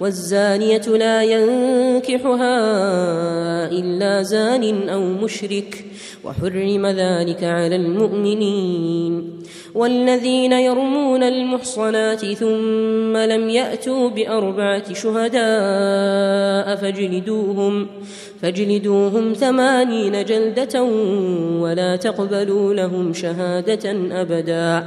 والزانية لا ينكحها إلا زان أو مشرك وحرم ذلك على المؤمنين. والذين يرمون المحصنات ثم لم يأتوا بأربعة شهداء فاجلدوهم فاجلدوهم ثمانين جلدة ولا تقبلوا لهم شهادة أبدا.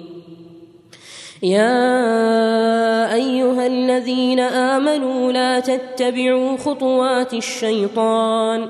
يا أيها الذين آمنوا لا تتبعوا خطوات الشيطان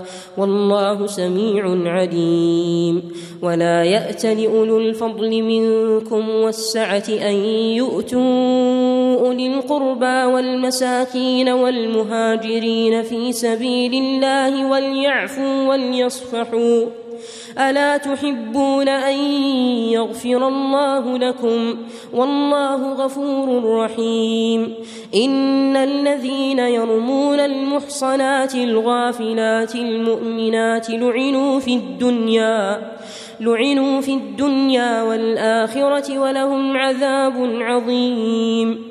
والله سميع عليم. ولا يأت لأولو الفضل منكم والسعة أن يؤتوا أولي القربى والمساكين والمهاجرين في سبيل الله وليعفوا وليصفحوا. ألا تحبون أن يغفر الله لكم والله غفور رحيم. إن الذين يرمون المحصنات الغافلات المؤمنات لعنوا في الدنيا لعنوا في الدنيا والآخرة ولهم عذاب عظيم.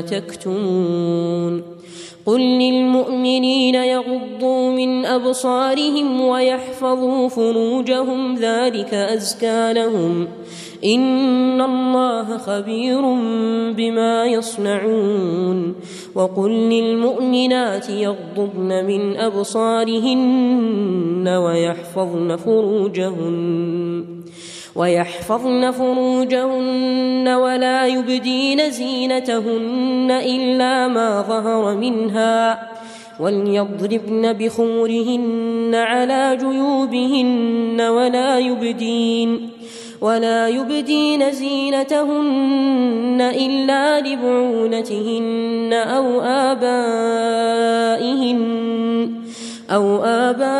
تكتمون. قل للمؤمنين يغضوا من أبصارهم ويحفظوا فروجهم ذلك أزكى لهم. إن الله خبير بما يصنعون. وقل للمؤمنات يغضبن من أبصارهن ويحفظن فروجهن. ويحفظن فروجهن ولا يبدين زينتهن إلا ما ظهر منها وليضربن بخمرهن على جيوبهن ولا يبدين ولا يبدين زينتهن إلا لبعولتهن أو آبائهن أو آبائهن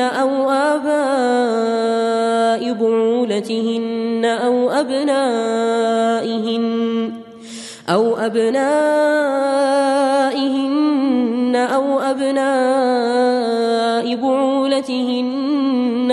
أو آباء بعولتهن أو أبنائهن أو أبنائهن أو أبناء بعولتهن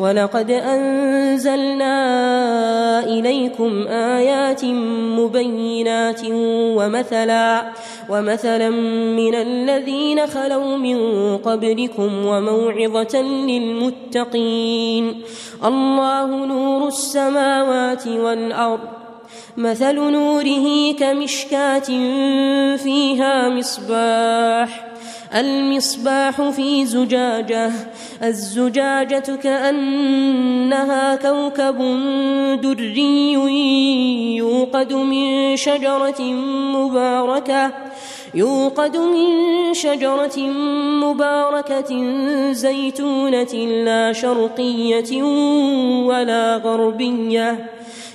ولقد أنزلنا إليكم آيات مبينات ومثلا ومثلا من الذين خلوا من قبلكم وموعظة للمتقين الله نور السماوات والأرض مثل نوره كمشكاة فيها مصباح المصباح في زجاجة الزجاجة كأنها كوكب دري يوقد من شجرة مباركة يوقد من شجرة مباركة زيتونة لا شرقية ولا غربية.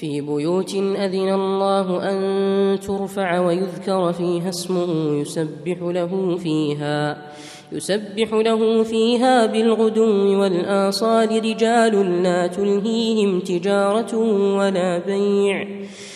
في بيوت أذن الله أن ترفع ويذكر فيها اسمه يسبح له فيها يسبح له فيها بالغدو والآصال رجال لا تلهيهم تجارة ولا بيع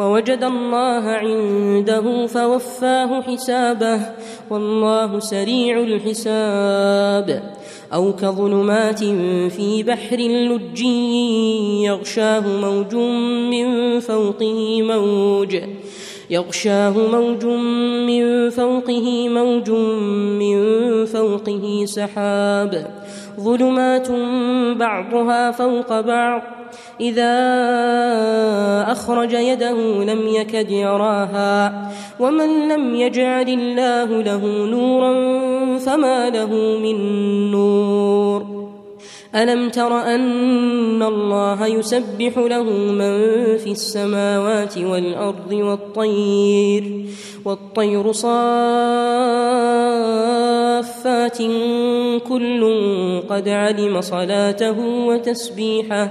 ووجد الله عنده فوفاه حسابه والله سريع الحساب. أو كظلمات في بحر لج يغشاه موج من فوقه موج. يغشاه موج من فوقه موج من فوقه سحاب. ظلمات بعضها فوق بعض إذا أخرج يده لم يكد يراها ومن لم يجعل الله له نورا فما له من نور. ألم تر أن الله يسبح له من في السماوات والأرض والطير والطير صافات كل قد علم صلاته وتسبيحه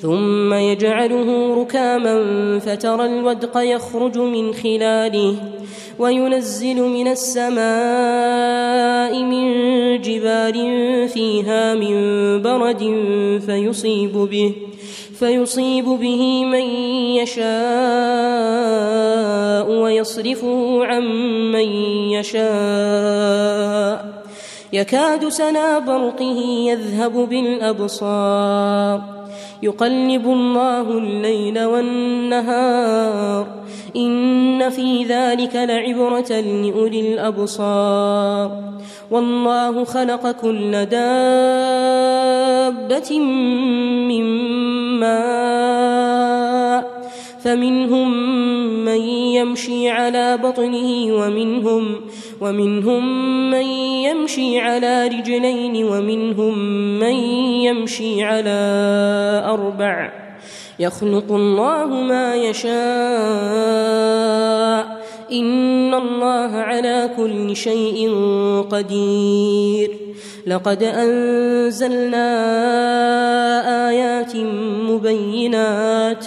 ثم يجعله ركاما فترى الودق يخرج من خلاله وينزل من السماء من جبال فيها من برد فيصيب به فيصيب به من يشاء ويصرفه عن من يشاء. يكاد سنا برقه يذهب بالأبصار. يقلب الله الليل والنهار. إن في ذلك لعبرة لأولي الأبصار. والله خلق كل دابة من ماء. فمنهم من يمشي على بطنه ومنهم ومنهم من يمشي على رجلين ومنهم من يمشي على أربع. يخلق الله ما يشاء. إن الله على كل شيء قدير. لقد أنزلنا آيات مبينات.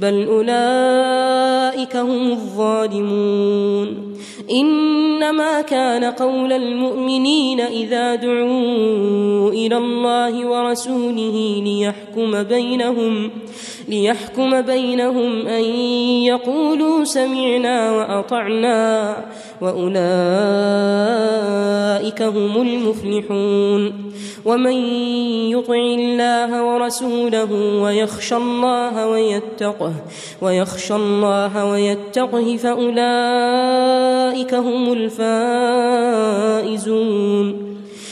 بل اولئك هم الظالمون انما كان قول المؤمنين اذا دعوا إلى الله ورسوله ليحكم بينهم ليحكم بينهم أن يقولوا سمعنا وأطعنا وأولئك هم المفلحون ومن يطع الله ورسوله ويخشى الله ويتقه ويخشى الله ويتقه فأولئك هم الفائزون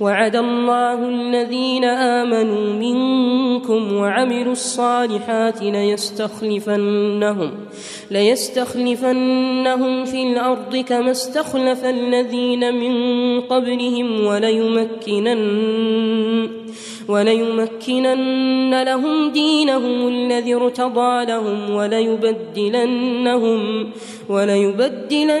وعد الله الذين آمنوا منكم وعملوا الصالحات ليستخلفنهم ليستخلفنهم في الأرض كما استخلف الذين من قبلهم وليمكنن وليمكنن لهم دينهم الذي ارتضى لهم وليبدلنهم وليبدلنهم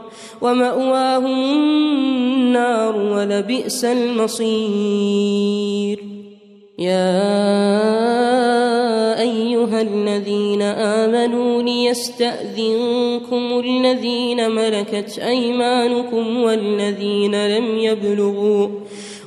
وماواهم النار ولبئس المصير. يا أيها الذين آمنوا ليستأذنكم الذين ملكت أيمانكم والذين لم يبلغوا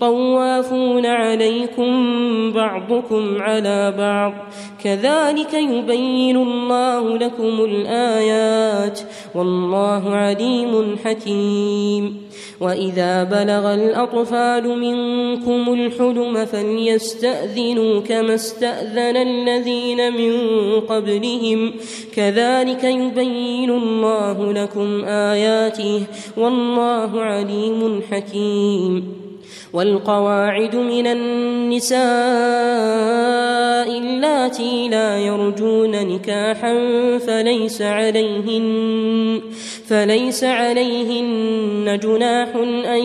طوافون عليكم بعضكم على بعض. كذلك يبين الله لكم الآيات. والله عليم حكيم. وإذا بلغ الأطفال منكم الحلم فليستأذنوا كما استأذن الذين من قبلهم. كذلك يبين الله لكم آياته. والله عليم حكيم. والقواعد من النساء اللاتي لا يرجون نكاحا فليس عليهن فليس عليهن جناح أن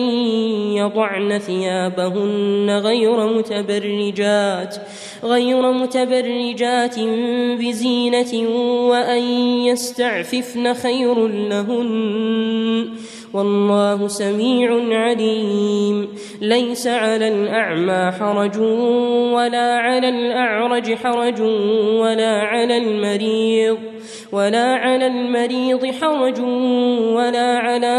يضعن ثيابهن غير متبرجات غير متبرجات بزينة وأن يستعففن خير لهن. والله سميع عليم. ليس على الأعمى حرج ولا على الأعرج حرج ولا على المريض ولا على المريض حرج ولا على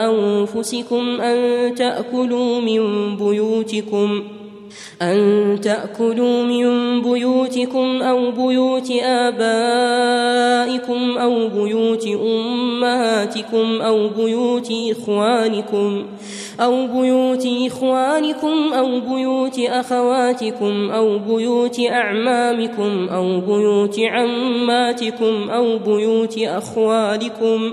أنفسكم أن تأكلوا من بيوتكم. أن تأكلوا من بيوتكم أو بيوت آبائكم أو بيوت أمهاتكم أو بيوت إخوانكم أو بيوت إخوانكم أو بيوت أخواتكم أو بيوت أعمامكم أو بيوت عماتكم أو بيوت أخوالكم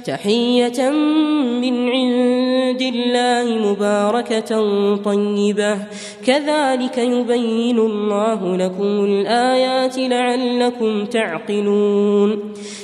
تحية من عند الله مباركة طيبة. كذلك يبين الله لكم الآيات لعلكم تعقلون.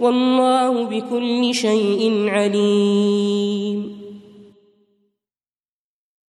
والله بكل شيء عليم.